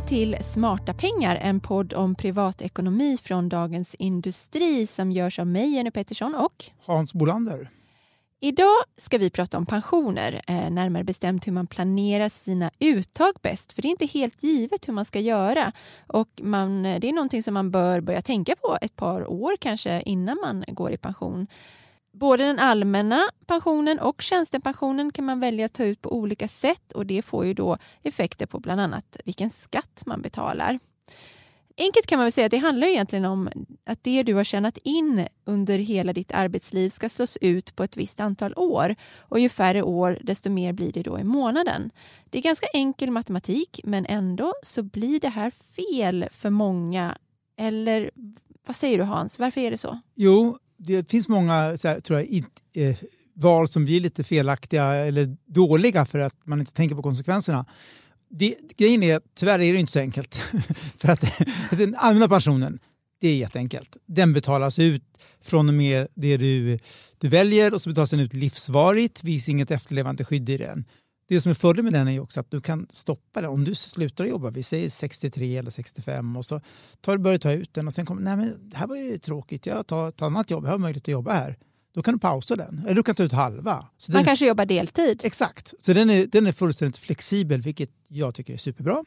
välkomna till Smarta pengar, en podd om privatekonomi från Dagens Industri som görs av mig, Jenny Pettersson och Hans Bolander. Idag ska vi prata om pensioner, eh, närmare bestämt hur man planerar sina uttag bäst. För det är inte helt givet hur man ska göra. Och man, det är någonting som man bör börja tänka på ett par år kanske innan man går i pension. Både den allmänna pensionen och tjänstepensionen kan man välja att ta ut på olika sätt och det får ju då effekter på bland annat vilken skatt man betalar. Enkelt kan man väl säga att det handlar egentligen om att det du har tjänat in under hela ditt arbetsliv ska slås ut på ett visst antal år. Och ju färre år, desto mer blir det då i månaden. Det är ganska enkel matematik, men ändå så blir det här fel för många. Eller vad säger du Hans, varför är det så? Jo, det finns många här, tror jag, eh, val som blir lite felaktiga eller dåliga för att man inte tänker på konsekvenserna. Det, grejen är, tyvärr är det inte så enkelt. för att den allmänna pensionen, det är jätteenkelt. Den betalas ut från och med det du, du väljer och så betalas den ut livsvarigt. Det finns inget efterlevandeskydd i den. Det som är fördelen med den är också att du kan stoppa det. Om du slutar jobba, vi säger 63 eller 65 och så tar, börjar du ta ut den och sen kommer nej men det här var ju tråkigt, jag tar ett annat jobb, jag har möjlighet att jobba här. Då kan du pausa den, eller du kan ta ut halva. Så Man den, kanske jobbar deltid. Exakt, så den är, den är fullständigt flexibel vilket jag tycker är superbra.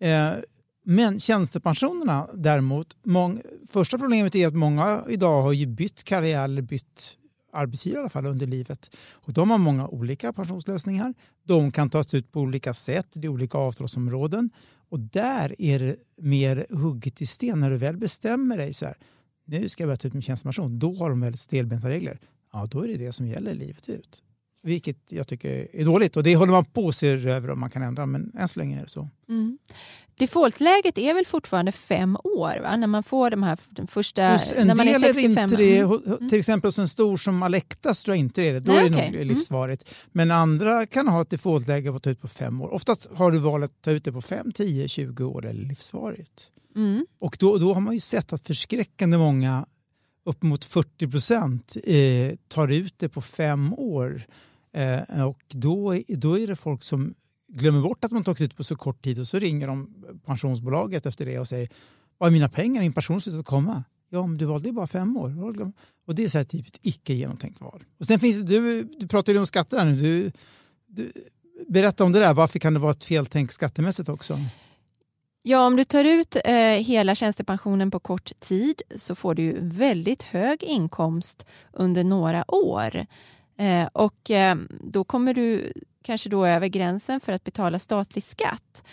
Eh, men tjänstepensionerna däremot, mång, första problemet är att många idag har ju bytt karriär eller bytt arbetsgivare i alla fall under livet. Och de har många olika pensionslösningar. De kan tas ut på olika sätt i olika avtalsområden. Och där är det mer hugget i sten när du väl bestämmer dig. så här, Nu ska jag börja ta ut min tjänstepension. Då har de väldigt stelbenta regler. Ja, då är det det som gäller livet ut. Vilket jag tycker är dåligt och det håller man på att se över om man kan ändra men än så länge är det så. Mm. Defaultläget är väl fortfarande fem år va? när man får de här den första... Hos en när man del är 65. är inte det. Mm. Till exempel hos en stor som Alectas tror jag inte det är det. Då Nej, är det okay. nog livsvarigt. Mm. Men andra kan ha ett defaultläge på att ta ut på fem år. Oftast har du valet att ta ut det på fem, tio, tjugo år eller livsvarigt. Mm. Och då, då har man ju sett att förskräckande många upp mot 40 procent eh, tar ut det på fem år. Eh, och då, då är det folk som glömmer bort att man tagit ut på så kort tid och så ringer de pensionsbolaget efter det och säger Var är mina pengar? Min pension har slutat komma. Ja, men du valde bara fem år. Och det är så här typ ett icke genomtänkt val. Och sen finns det, du, du pratar ju om skatter här nu. Du, du, berätta om det där. Varför kan det vara ett feltänk skattemässigt också? Ja, om du tar ut eh, hela tjänstepensionen på kort tid så får du väldigt hög inkomst under några år. Eh, och eh, då kommer du kanske då över gränsen för att betala statlig skatt.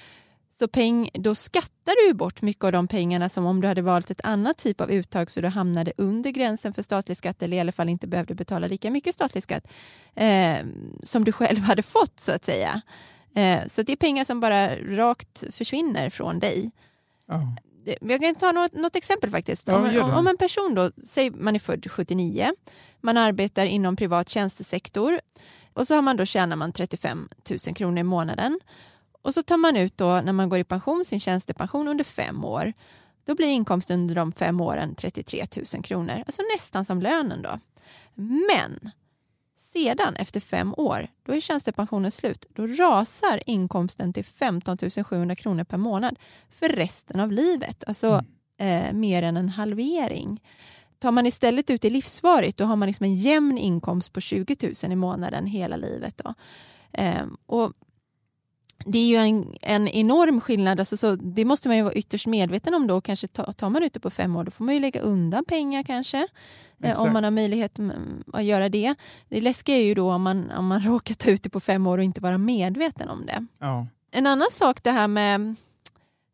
Så peng, då skattar du bort mycket av de pengarna som om du hade valt ett annat typ av uttag så du hamnade under gränsen för statlig skatt eller i alla fall inte behövde betala lika mycket statlig skatt eh, som du själv hade fått så att säga. Eh, så det är pengar som bara rakt försvinner från dig. Oh. Jag kan ta något, något exempel faktiskt. Ja, om, om, en person då, säg man är född 79, man arbetar inom privat tjänstesektor och så har man då tjänar man 35 000 kronor i månaden. Och så tar man ut då när man går i pension sin tjänstepension under fem år. Då blir inkomsten under de fem åren 33 000 kronor, alltså nästan som lönen då. Men sedan efter fem år, då är tjänstepensionen slut. Då rasar inkomsten till 15 700 kronor per månad för resten av livet. Alltså mm. eh, mer än en halvering. Tar man istället ut det livsvarigt då har man liksom en jämn inkomst på 20 000 i månaden hela livet. Då. Eh, och det är ju en, en enorm skillnad. Alltså, så det måste man ju vara ytterst medveten om. då. Kanske ta, tar man ut det på fem år då får man ju lägga undan pengar kanske. Eh, om man har möjlighet att göra det. Det läskiga är ju då om man, om man råkar ta ut det på fem år och inte vara medveten om det. Ja. En annan sak det här med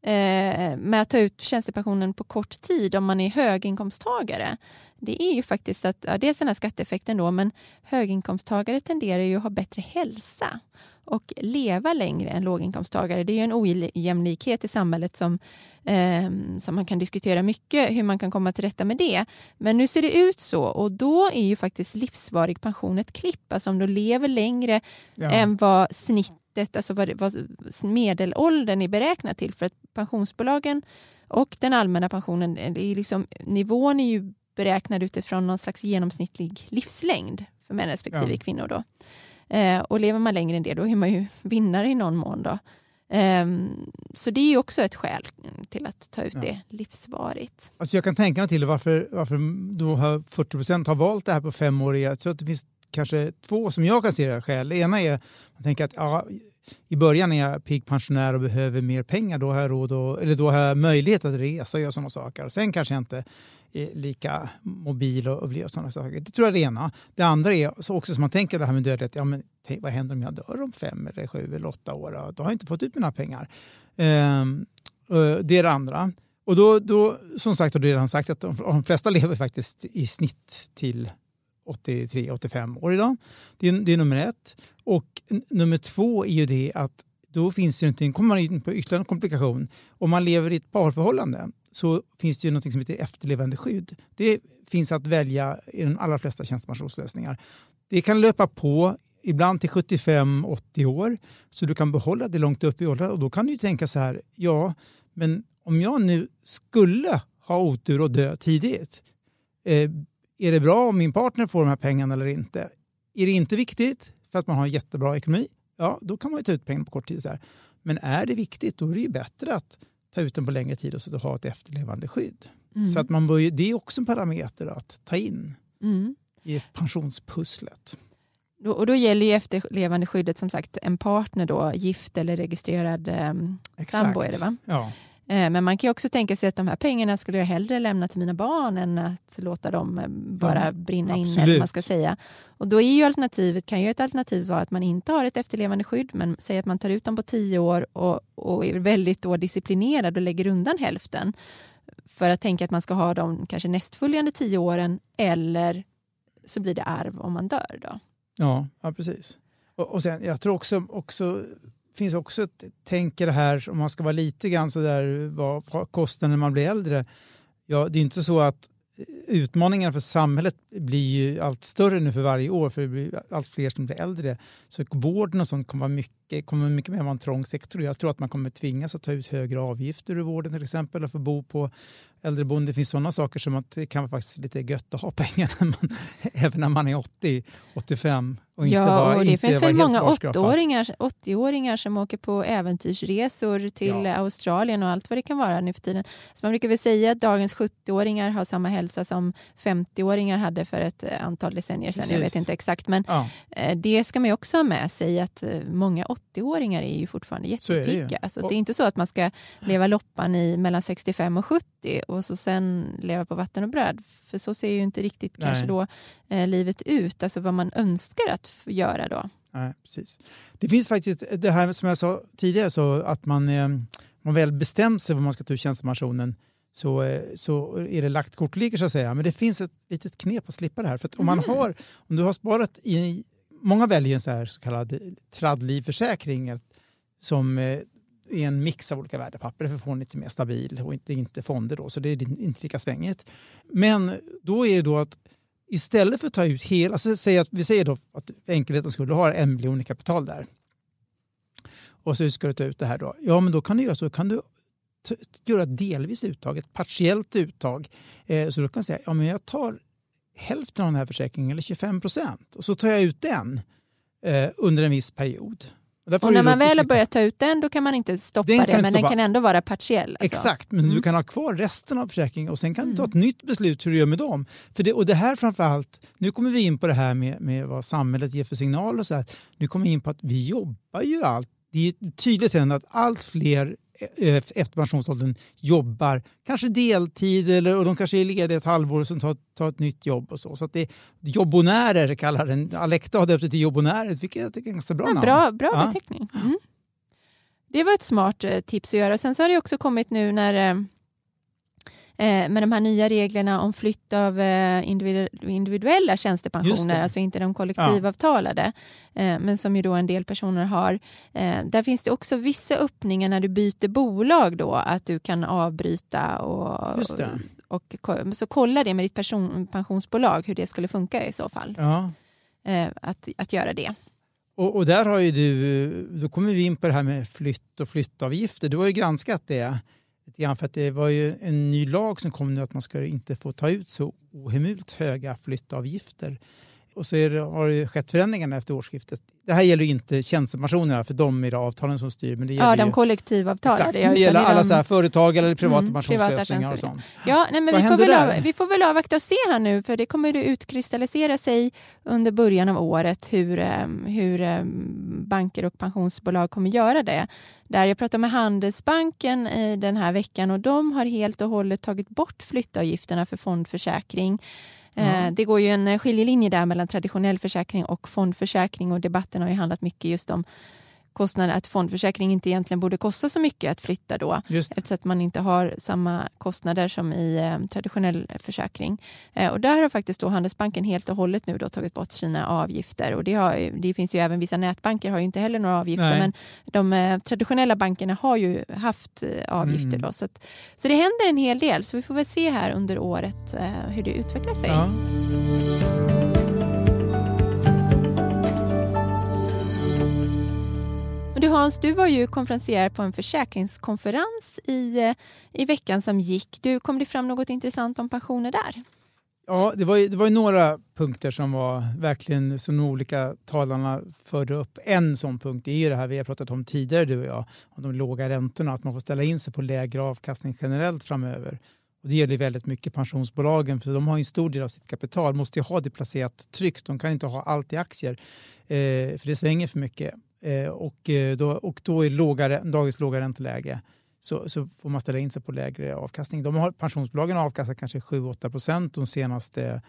eh, med att ta ut tjänstepensionen på kort tid om man är höginkomsttagare. Det är ju faktiskt att, ja, dels den här skatteeffekten då, men höginkomsttagare tenderar ju att ha bättre hälsa och leva längre än låginkomsttagare. Det är ju en ojämlikhet i samhället som, eh, som man kan diskutera mycket hur man kan komma till rätta med det. Men nu ser det ut så och då är ju faktiskt livsvarig pension ett klipp. Alltså om du lever längre ja. än vad snittet, alltså vad, vad medelåldern är beräknad till. För att pensionsbolagen och den allmänna pensionen, är liksom, nivån är ju beräknad utifrån någon slags genomsnittlig livslängd för män respektive ja. kvinnor. Då. Eh, och lever man längre än det, då är man ju vinnare i någon mån. Då. Um, så det är också ett skäl till att ta ut ja. det livsvarigt. Alltså jag kan tänka mig till varför, varför då har 40 procent har valt det här på fem år. Jag tror att det finns kanske två som jag kan se skäl. Det ena är att man tänker att ja, i början är jag pigg pensionär och behöver mer pengar. Då har jag, råd och, eller då har jag möjlighet att resa och göra sådana saker. Sen kanske jag inte är lika mobil och, och sådana saker. Det tror jag är det ena. Det andra är så också som man tänker det här med dödlighet. Ja, men, tänk, vad händer om jag dör om fem, eller sju eller åtta år? Då har jag inte fått ut mina pengar. Ehm, eh, det är det andra. Och då, då som sagt har du redan sagt att de, de flesta lever faktiskt i snitt till 83-85 år idag. Det är, det är nummer ett. Och nummer två är ju det att då finns det inte, kommer man in på ytterligare en komplikation. Om man lever i ett parförhållande så finns det ju något som heter efterlevandeskydd. Det finns att välja i de allra flesta tjänstepensionslösningar. Det kan löpa på ibland till 75-80 år så du kan behålla det långt upp i åldrarna och då kan du tänka så här, ja, men om jag nu skulle ha otur och dö tidigt, eh, är det bra om min partner får de här pengarna eller inte? Är det inte viktigt för att man har jättebra ekonomi? Ja, då kan man ju ta ut pengar på kort tid. Så här. Men är det viktigt, då är det ju bättre att ta ut den på längre tid och så ha ett efterlevande skydd. Mm. Så att man bör, det är också en parameter att ta in mm. i pensionspusslet. Och då gäller ju efterlevandeskyddet som sagt en partner då, gift eller registrerad eh, sambo. Är det, va? Ja. Eh, men man kan också tänka sig att de här pengarna skulle jag hellre lämna till mina barn än att låta dem eh, bara brinna in. Eller man ska säga. Och då är ju alternativet, kan ju ett alternativ vara att man inte har ett efterlevande skydd men säg att man tar ut dem på tio år och, och är väldigt då disciplinerad och lägger undan hälften för att tänka att man ska ha dem kanske nästföljande tio åren eller så blir det arv om man dör. Då. Ja, ja precis. Och, och sen, jag tror också, också finns också ett tänk i det här, om man ska vara lite grann så där, vad kostar när man blir äldre? Ja, det är inte så att eh, utmaningarna för samhället blir ju allt större nu för varje år för det blir allt fler som blir äldre. Så vården och sånt kommer vara mycket, kommer mycket mer vara en trång sektor. Jag tror att man kommer tvingas att ta ut högre avgifter ur vården till exempel och få bo på äldreboende. Det finns sådana saker som att det kan vara faktiskt lite gött att ha pengar när man, även när man är 80, 85 och inte ja, vara, och det finns väl många 80-åringar 80 som åker på äventyrsresor till ja. Australien och allt vad det kan vara nu för tiden. Så man brukar väl säga att dagens 70-åringar har samma hälsa som 50-åringar hade för ett eh, antal decennier sedan. Precis. Jag vet inte exakt, men ja. Eh, det ska man också ha med sig att eh, många 80-åringar är ju fortfarande jättepigga. Så, det, så det är inte så att man ska leva loppan i mellan 65 och 70 och så sen leva på vatten och bröd. För så ser ju inte riktigt Nej. kanske då eh, livet ut, alltså vad man önskar att göra då. Nej, precis. Det finns faktiskt det här som jag sa tidigare, så att man, eh, man väl bestämt sig vad man ska ta ut tjänstepensionen så, eh, så är det lagt kort ligger så att säga. Men det finns ett litet knep att slippa det här. För om, man mm. har, om du har sparat i... Många väljer en så, här så kallad tradlivförsäkring som i en mix av olika värdepapper för att få den lite mer stabil och inte, inte fonder. Då, så det är inte lika svängigt. Men då är det då att istället för att ta ut hela... Alltså säg att, vi säger då att för skulle ha en miljon i kapital där. Och så ska du ta ut det här då. Ja, men då kan du göra så. Kan du göra delvis uttag, ett partiellt uttag. Eh, så då kan du säga, ja men jag tar hälften av den här försäkringen, eller 25 procent, och så tar jag ut den eh, under en viss period. Och, och när man väl har börjat ta ut den då kan man inte stoppa den det, men stoppa. den kan ändå vara partiell. Alltså. Exakt, men mm. du kan ha kvar resten av försäkringen och sen kan du ta mm. ett nytt beslut hur du gör med dem. För det, och det här framförallt, nu kommer vi in på det här med, med vad samhället ger för signaler och så här. Nu kommer vi in på att vi jobbar ju allt. Det är tydligt att allt fler Eh, efter pensionsåldern jobbar kanske deltid eller, och de kanske är lediga ett halvår och sen tar, tar ett nytt jobb. och så. Så det är jobbonärer kallar den. Alekta har döpt det till jobbonärer, vilket jag tycker är ganska bra ja, namn. Bra, bra ja. beteckning. Mm. Det var ett smart eh, tips att göra. Sen så har det också kommit nu när eh, Eh, med de här nya reglerna om flytt av eh, individuella tjänstepensioner, alltså inte de kollektivavtalade, ja. Eh, men som ju då en del personer har. Där finns det också vissa öppningar när du byter bolag då, att du kan avbryta och, och så kolla det med ditt person, pensionsbolag hur det skulle funka i så fall. Ja. Att, att göra det. Och, och, där har ju du, då kommer vi in på det här med flytt och flyttavgifter. Du har ju granskat det. Lite grann för att det var ju en ny lag som kom nu att man ska inte få ta ut så ohemult höga flyttavgifter och så det, har det skett förändringar efter årsskiftet. Det här gäller inte tjänstepensionerna, för de är det avtalen som styr. Men det gäller ja, de ju, kollektivavtalade. Exakt, det gäller alla de... så här företag eller privata mm, pensionslösningar och sånt. Ja, nej, men vi, får väl av, vi får väl avvakta och se här nu, för det kommer att utkristallisera sig under början av året hur, ehm, hur ehm, banker och pensionsbolag kommer göra det. Där jag pratade med Handelsbanken i den här veckan och de har helt och hållet tagit bort flyttavgifterna för fondförsäkring. Mm. Det går ju en eh, skiljelinje där mellan traditionell försäkring och fondförsäkring och debatten har ju handlat mycket just om kostnader, att fondförsäkring inte egentligen borde kosta så mycket att flytta då eftersom att man inte har samma kostnader som i eh, traditionell försäkring. Eh, och där har faktiskt då Handelsbanken helt och hållet nu då tagit bort sina avgifter och det, har, det finns ju även vissa nätbanker har ju inte heller några avgifter Nej. men de eh, traditionella bankerna har ju haft eh, avgifter. Mm. Då, så, att, så det händer en hel del så vi får väl se här under året eh, hur det utvecklar sig. Ja. Hans, du var ju konferencier på en försäkringskonferens i, eh, i veckan som gick. Du, kom det fram något intressant om pensioner där? Ja, det var, ju, det var ju några punkter som var verkligen som de olika talarna förde upp. En sån punkt är ju det här vi har pratat om tidigare du och jag, om de låga räntorna, att man får ställa in sig på lägre avkastning generellt framöver. Och det gäller väldigt mycket pensionsbolagen för de har en stor del av sitt kapital, måste ju ha det placerat tryggt. De kan inte ha allt i aktier eh, för det svänger för mycket. Eh, och, eh, då, och då är låga, dagens låga ränteläge så, så får man ställa in sig på lägre avkastning. De har, pensionsbolagen har avkastat kanske 7-8 procent de senaste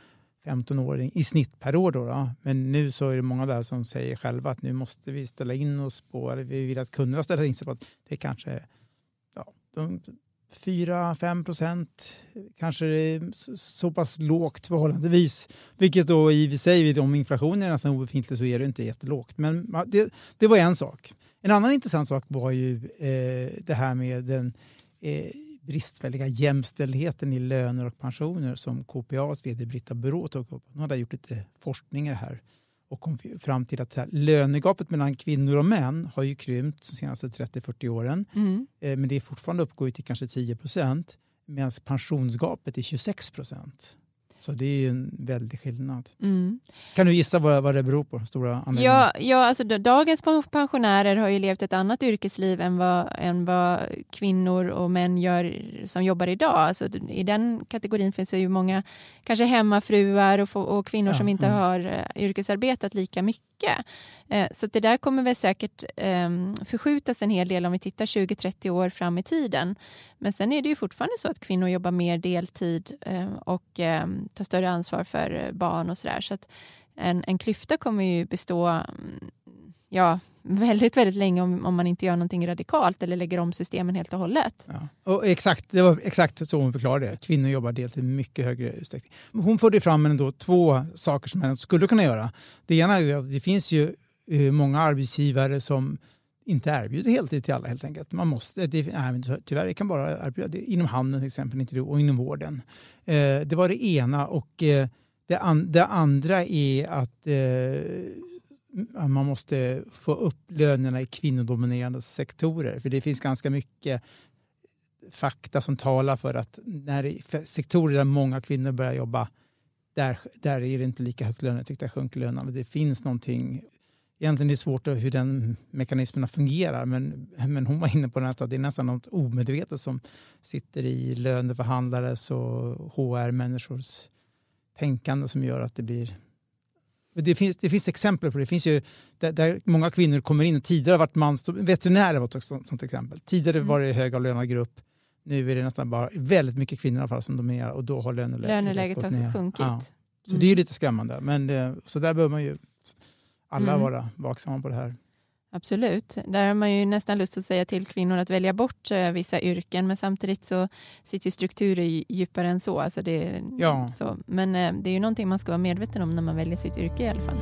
15 åren i snitt per år. Då, då, Men nu så är det många där som säger själva att nu måste vi ställa in oss på, eller vi vill att kunderna ställer in sig på att det kanske ja, de, 4-5 procent, kanske så pass lågt förhållandevis. Vilket då i sig, om inflationen är nästan obefintlig så är det inte jättelågt. Men det, det var en sak. En annan intressant sak var ju eh, det här med den eh, bristfälliga jämställdheten i löner och pensioner som KPAs vd Britta Burå tog upp. Hon hade gjort lite forskningar här och kom fram till att här, lönegapet mellan kvinnor och män har ju krympt de senaste 30-40 åren. Mm. Eh, men det är fortfarande uppgår till kanske 10 procent medan pensionsgapet är 26 procent. Så det är ju en väldig skillnad. Mm. Kan du gissa vad, vad det beror på? Stora ja, ja, alltså dagens pensionärer har ju levt ett annat yrkesliv än vad, än vad kvinnor och män gör som jobbar idag. Alltså, I den kategorin finns det ju många kanske hemmafruar och, och kvinnor ja, som inte mm. har uh, yrkesarbetat lika mycket. Uh, så det där kommer väl säkert um, förskjutas en hel del om vi tittar 20-30 år fram i tiden. Men sen är det ju fortfarande så att kvinnor jobbar mer deltid uh, och um, ta större ansvar för eh, barn och sådär. Så att en, en klyfta kommer ju bestå mm, ja, väldigt, väldigt länge om, om man inte gör någonting radikalt eller lägger om systemen helt och hållet. Ja. Och exakt, det var exakt så hon förklarade det. Kvinnor jobbar deltid i mycket högre utsträckning. Hon förde fram ändå två saker som man skulle kunna göra. Det ena är att det finns ju eh, många arbetsgivare som inte erbjuder heltid till alla helt enkelt. Man måste, det, nej, tyvärr, det kan bara erbjuda det inom handeln till exempel inte det, och inom vården. Eh, det var det ena och eh, det, an, det, andra är att eh, man måste få upp lönerna i kvinnodominerande sektorer. För det finns ganska mycket fakta som talar för att när för sektorer där många kvinnor börjar jobba där, där är det inte lika högt lönetryck, där sjunker lönerna. Det finns någonting egentligen är det svårt hur den mekanismerna fungerar men, men hon var inne på att det är nästan något omedvetet som sitter i löneförhandlares och HR-människors tänkande som gör att det blir det finns, det finns exempel på det. det finns ju, där, där många kvinnor kommer in och tidigare har varit mans... Veterinärer var ett sånt, sånt exempel. Tidigare mm. var det högavlönad grupp. Nu är det nästan bara väldigt mycket kvinnor i alla fall som dominerar och då har löneläget, löneläget har sjunkit. Ja. Så mm. det är lite skrämmande. Men det, så där behöver man ju alla mm. vara vaksamma på det här. Absolut. Där har man ju nästan lust att säga till kvinnor att välja bort eh, vissa yrken men samtidigt så sitter ju strukturer djupare än så. Alltså det, ja. så. Men eh, det är ju någonting man ska vara medveten om när man väljer sitt yrke i alla fall.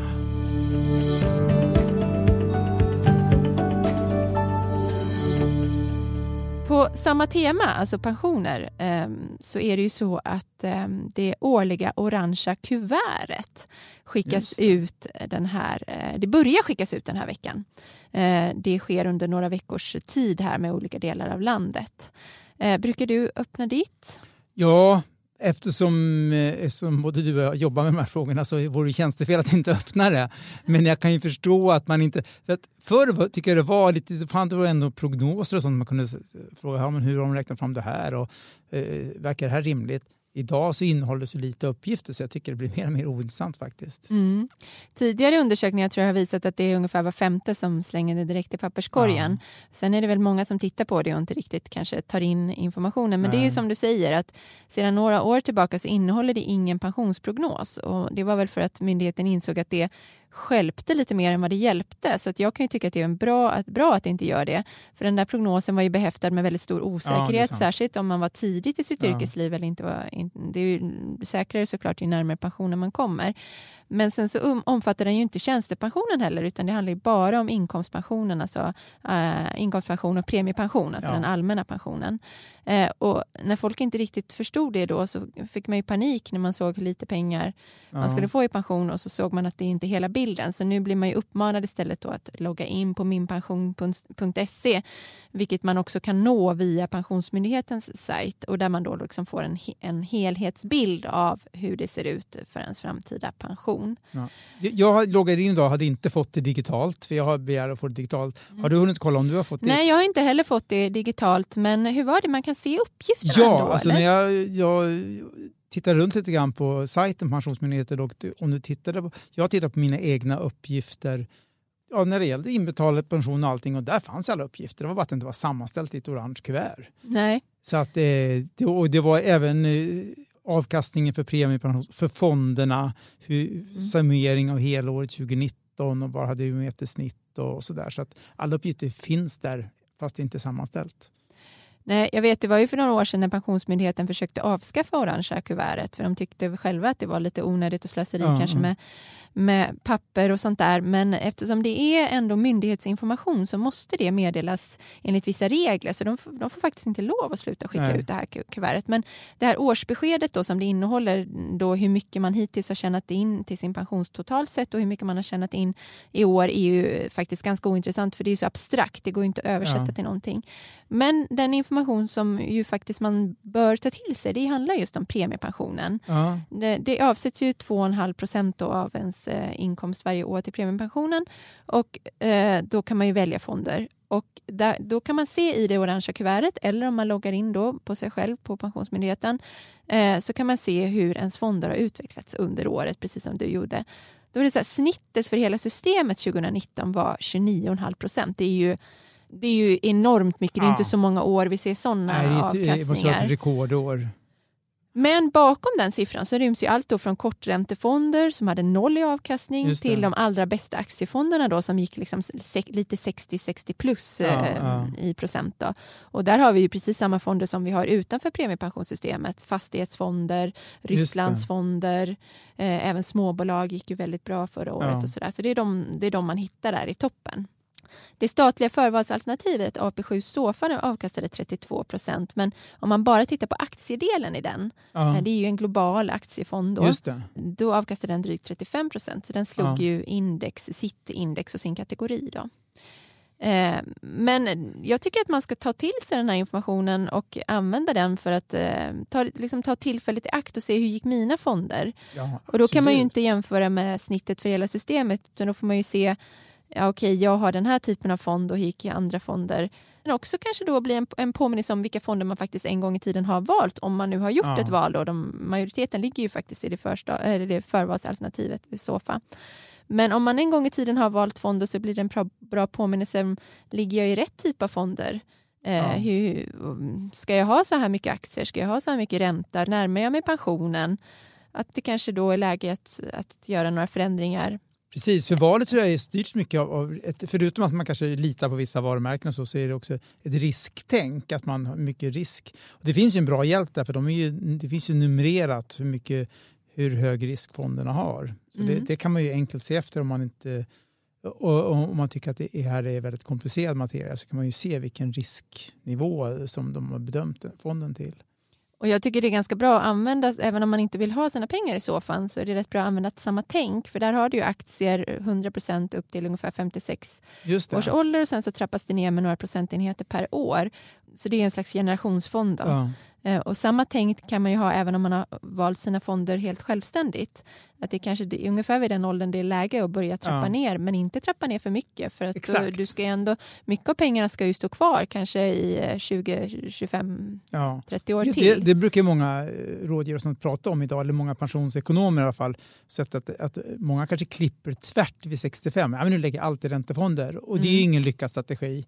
På samma tema, alltså pensioner, ehm, så är det ju så att ehm, det årliga orangea kuvertet skickas ut den här, eh, det börjar skickas ut den här veckan. Eh, det sker under några veckors tid här med olika delar av landet. Eh, brukar du öppna ditt? Ja, Eftersom, eh, eftersom både du och jag jobbar med de här frågorna så vore det tjänstefel att inte öppna det. Men jag kan ju förstå att man inte... För att förr tycker jag det var lite... Det fanns ändå prognoser och sånt. Man kunde fråga ja, men hur har de räknat fram det här och eh, verkar det här rimligt? Idag så innehåller det så lite uppgifter så jag tycker det blir mer och mer ointressant faktiskt. Mm. Tidigare undersökningar tror jag har visat att det är ungefär var femte som slänger det direkt i papperskorgen. Ja. Sen är det väl många som tittar på det och inte riktigt kanske tar in informationen. Men Nej. det är ju som du säger att sedan några år tillbaka så innehåller det ingen pensionsprognos och det var väl för att myndigheten insåg att det skälpte lite mer än vad det hjälpte. Så att jag kan ju tycka att det är en bra, bra att det inte gör det. För den där prognosen var ju behäftad med väldigt stor osäkerhet, ja, särskilt om man var tidigt i sitt ja. yrkesliv. Eller inte var, det är ju säkrare såklart ju närmare pensionen man kommer. Men sen så um, omfattar den ju inte tjänstepensionen heller utan det handlar ju bara om inkomstpensionen, alltså uh, inkomstpension och premiepension, alltså ja. den allmänna pensionen. Uh, och när folk inte riktigt förstod det då så fick man ju panik när man såg hur lite pengar ja. man skulle få i pension och så såg man att det inte är hela bilden. Så nu blir man ju uppmanad istället då att logga in på minpension.se vilket man också kan nå via Pensionsmyndighetens sajt och där man då liksom får en, en helhetsbild av hur det ser ut för ens framtida pension information. Ja. Jag loggade in idag och hade inte fått det digitalt, för jag har begärt att få det digitalt. Har du hunnit kolla om du har fått det? Nej, jag har inte heller fått det digitalt, men hur var det? Man kan se uppgifterna ja, ändå? Alltså, när jag, jag tittar runt lite grann på sajten Pensionsmyndigheten och om du tittade på, jag tittar på mina egna uppgifter ja, när det gällde inbetald pension och allting och där fanns alla uppgifter. Det var bara att det inte var sammanställt i ett orange kuvert. Nej. Så att, det, och det var även eh, avkastningen för premiepension för fonderna, hur, mm. summering av helåret 2019 och vad hade du ett snitt och så där. Så att alla uppgifter finns där fast det inte är sammanställt. Nej, jag vet, det var ju för några år sedan när Pensionsmyndigheten försökte avskaffa orangea kuvertet för de tyckte själva att det var lite onödigt och slöseri ja, kanske med, med papper och sånt där. Men eftersom det är ändå myndighetsinformation så måste det meddelas enligt vissa regler så de, de får faktiskt inte lov att sluta skicka Nej. ut det här kuvertet. Men det här årsbeskedet då som det innehåller då hur mycket man hittills har tjänat in till sin pension totalt sett och hur mycket man har tjänat in i år är ju faktiskt ganska ointressant för det är så abstrakt, det går inte att översätta ja. till någonting. Men den information som ju faktiskt man bör ta till sig, det handlar just om premiepensionen. Ja. Det, det avsätts ju 2,5 procent av ens eh, inkomst varje år till premiepensionen och eh, då kan man ju välja fonder. Och där, då kan man se i det orangea kuvertet eller om man loggar in då på sig själv på Pensionsmyndigheten eh, så kan man se hur ens fonder har utvecklats under året, precis som du gjorde. Då är det så här, snittet för hela systemet 2019 var 29,5 procent. Det är ju det är ju enormt mycket. Det är inte så många år vi ser sådana avkastningar. Det vara ett rekordår. Men bakom den siffran så ryms ju allt då från korträntefonder som hade noll i avkastning till de allra bästa aktiefonderna då som gick liksom lite 60-60 plus ja, eh, ja. i procent. Då. Och där har vi ju precis samma fonder som vi har utanför premiepensionssystemet. Fastighetsfonder, Rysslandsfonder, eh, även småbolag gick ju väldigt bra förra året. Ja. och så där. Så det är, de, det är de man hittar där i toppen. Det statliga förvalsalternativet AP7 Sofa avkastade 32 procent men om man bara tittar på aktiedelen i den, ja. Eh, det är ju en global aktiefond då, då avkastade den drygt 35 procent så den slog ja. ju index, sitt index och sin kategori. Då. Eh, men jag tycker att man ska ta till sig den här informationen och använda den för att eh, ta, liksom ta tillfället i akt och se hur gick mina fonder. Ja, och då kan man ju inte jämföra med snittet för hela systemet utan då får man ju se ja, okej, jag har den här typen av fond och gick i andra fonder. Men också kanske då bli en, en påminnelse om vilka fonder man faktiskt en gång i tiden har valt om man nu har gjort ja. ett val. Då. De, majoriteten ligger ju faktiskt i det, första, eller det förvalsalternativet i SOFA. Men om man en gång i tiden har valt fonder så blir det en bra, bra påminnelse. Ligger jag i rätt typ av fonder? Eh, ja. hur, ska jag ha så här mycket aktier? Ska jag ha så här mycket ränta? Närmar jag mig pensionen? Att det kanske då är läge att, att göra några förändringar Precis, för valet tror jag är styrt mycket av, av ett, förutom att man kanske litar på vissa varumärken så, så är det också ett risktänk, att man har mycket risk. Och det finns ju en bra hjälp där, för de är ju, det finns ju numrerat hur, mycket, hur hög risk fonderna har. Så mm. det, det, kan man ju enkelt se efter om man inte och om man tycker att det här är väldigt komplicerad materia så kan man ju se vilken risknivå som de har bedömt fonden till. Och jag tycker det är ganska bra att använda, även om man inte vill ha sina pengar i soffan, så är det rätt bra att använda samma tänk. För där har du ju aktier 100 upp till ungefär 56 års ålder och sen så trappas det ner med några procentenheter per år. Så det är en slags generationsfond. Ja. Eh, och samma tänk kan man ju ha även om man har valt sina fonder helt självständigt. Att det kanske är ungefär vid den åldern det är läge att börja trappa ja. ner men inte trappa ner för mycket. För att du, du ska ändå, mycket av pengarna ska ju stå kvar kanske i 20, 25, ja. 30 år till. Det, det brukar många eh, rådgivare prata om idag, eller många pensionsekonomer i alla fall. Sett att, att många kanske klipper tvärt vid 65. Ja, men nu lägger allt i räntefonder och det är mm. ingen lyckad strategi.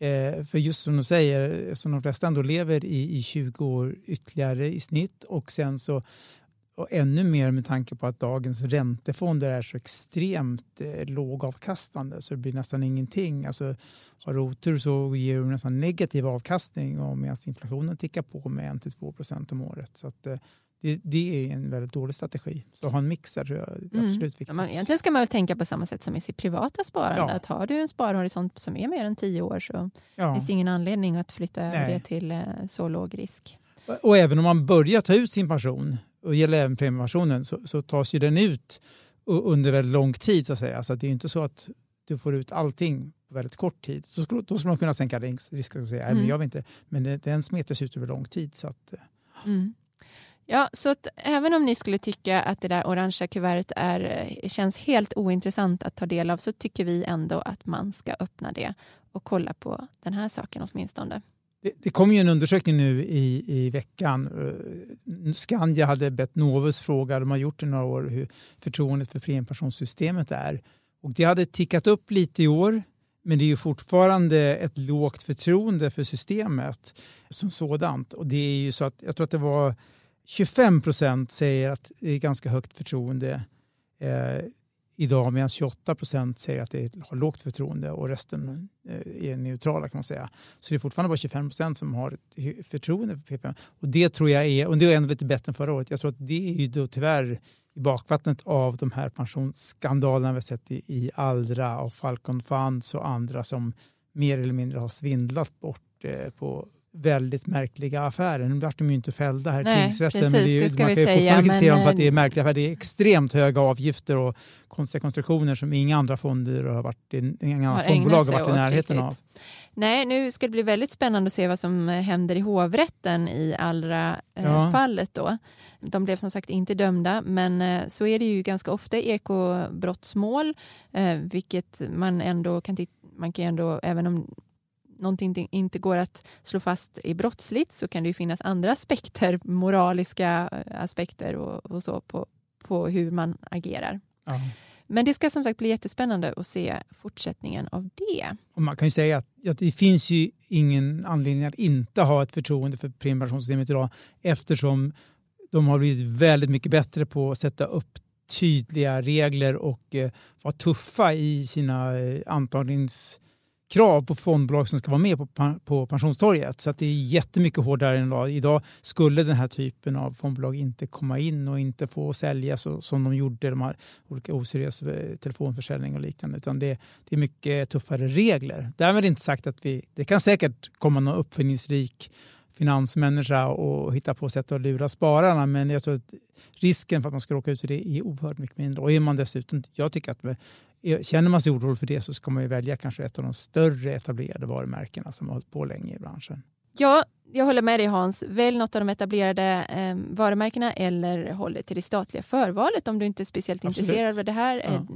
Eh, för just som du säger, som de flesta ändå lever i, i 20 år ytterligare i snitt och sen så och ännu mer med tanke på att dagens räntefonder är så extremt eh, lågavkastande så det blir nästan ingenting. Alltså, har du otur så ger du nästan negativ avkastning och medan inflationen tickar på med 1-2 procent om året. Så att, eh, det, det, är en väldigt dålig strategi. Så ha en mix där tror jag är mm. absolut viktigt. Man, egentligen ska man väl tänka på samma sätt som i sitt privata sparande. Ja. Att har du en sparhorisont som är mer än tio år så ja. finns det ingen anledning att flytta över Nej. det till eh, så låg risk. Och, och även om man börjar ta ut sin pension, och gäller även premiepensionen, så, så tas ju den ut under väldigt lång tid. Så att säga. Alltså det är inte så att du får ut allting på väldigt kort tid. Så skulle, då skulle man kunna sänka risken och säga mm. men jag vill inte. Men den smetas ut över lång tid. Så att, eh. mm. Ja, så att även om ni skulle tycka att det där orangea kuvertet är, eh, känns helt ointressant att ta del av så tycker vi ändå att man ska öppna det och kolla på den här saken åtminstone. Det, det kom ju en undersökning nu i, i veckan. Eh, Skandia hade bett Novus fråga, de har gjort det några år, hur förtroendet för premiepensionssystemet är. Och det hade tickat upp lite i år, men det är ju fortfarande ett lågt förtroende för systemet som sådant. Och det är ju så att, jag tror att det var 25 procent säger att det är ganska högt förtroende eh, idag medan 28 procent säger att det har lågt förtroende och resten eh, är neutrala kan man säga. Så det är fortfarande bara 25 procent som har förtroende för PPM. Och det tror jag är, och det är ändå lite bättre än förra året. Jag tror att det är ju då tyvärr i bakvattnet av de här pensionsskandalerna vi har sett i, i och Falcon Funds och andra som mer eller mindre har svindlat bort eh, på väldigt märkliga affärer. Nu vart de ju inte fällda här i tingsrätten, men det, är, det man kan ju fortfarande kritisera dem för att det är märkliga affärer. Det är extremt höga avgifter och konstiga konstruktioner som inga andra fonder har varit, inga andra fondbolag har varit i närheten av. Nej, nu ska det bli väldigt spännande att se vad som händer i hovrätten i allra eh, ja. fallet. Då. De blev som sagt inte dömda, men eh, så är det ju ganska ofta i ekobrottsmål, eh, vilket man ändå kan man kan ändå, även om någonting inte går att slå fast i brottsligt så kan det ju finnas andra aspekter, moraliska eh, aspekter och, och så på, på hur man agerar. Ja. Men det ska som sagt bli jättespännande att se fortsättningen av det. Och man kan ju säga att, att det finns ju ingen anledning att inte ha ett förtroende för premiepensionssystemet idag eftersom de har blivit väldigt mycket bättre på att sätta upp tydliga regler och eh, vara tuffa i sina eh, antagnings krav på fondbolag som ska vara med på, på pensionstorget. Så att det är jättemycket hårdare än idag. Idag skulle den här typen av fondbolag inte komma in och inte få sälja så, som de gjorde, de här olika oseriös eh, telefonförsäljning och liknande. Utan det, det är mycket tuffare regler. Därmed inte sagt att vi, det kan säkert komma någon uppfinningsrik finansmänniska och hitta på sätt att lura spararna. Men jag tror att risken för att man ska råka ut för det är oerhört mycket mindre. Och är man dessutom, jag tycker att Känner man sig orolig för det så ska man ju välja kanske ett av de större etablerade varumärkena som har hållit på länge i branschen. Ja, jag håller med dig Hans. Välj något av de etablerade eh, varumärkena eller håll dig till det statliga förvalet om du inte är speciellt Absolut. intresserad av det här. Ja.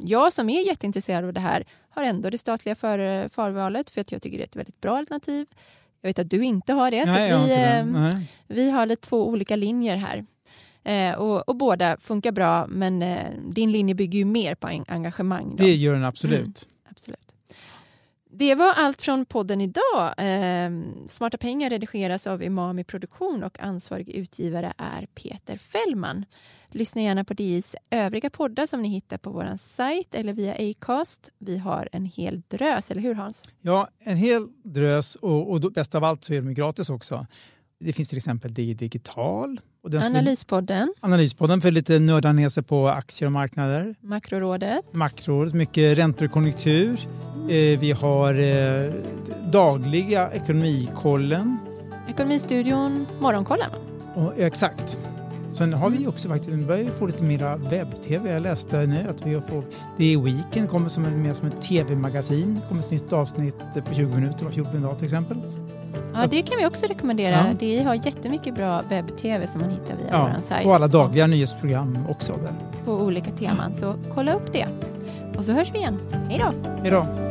Jag som är jätteintresserad av det här har ändå det statliga för, förvalet för att jag tycker det är ett väldigt bra alternativ. Jag vet att du inte har det. Nej, så vi, eh, vi har lite två olika linjer här. Eh, och, och, båda funkar bra, men eh, din linje bygger ju mer på engagemang. Då. Det gör den absolut. Mm, absolut. Det var allt från podden idag. Eh, Smarta pengar redigeras av Imami Produktion och ansvarig utgivare är Peter Fällman. Lyssna gärna på DIs övriga poddar som ni hittar på vår sajt eller via Acast. Vi har en hel drös, eller hur Hans? Ja, en hel drös och, och bäst av allt så är de gratis också. Det finns till exempel DI Digital. Och den Analyspodden. Analyspodden för lite nörda ner sig på aktier och marknader. Makrorådet. Makrorådet, mycket räntor och konjunktur. Eh, vi har eh, dagliga Ekonomikollen. Ekonomistudion Morgonkollen. Och, exakt. Sen har vi också faktiskt, vi börjar få lite mera webb-tv. Jag läste nu att vi får, det är Weekend kommer som, mer som ett tv-magasin. Det kommer ett nytt avsnitt på 20 minuter var 14 dag till exempel. Ja, det kan vi också rekommendera. Ja. Det har jättemycket bra webb-tv som man hittar via ja, vår sajt. Och alla dagliga nyhetsprogram också. Där. På olika teman, så kolla upp det. Och så hörs vi igen. Hej då! Hej då!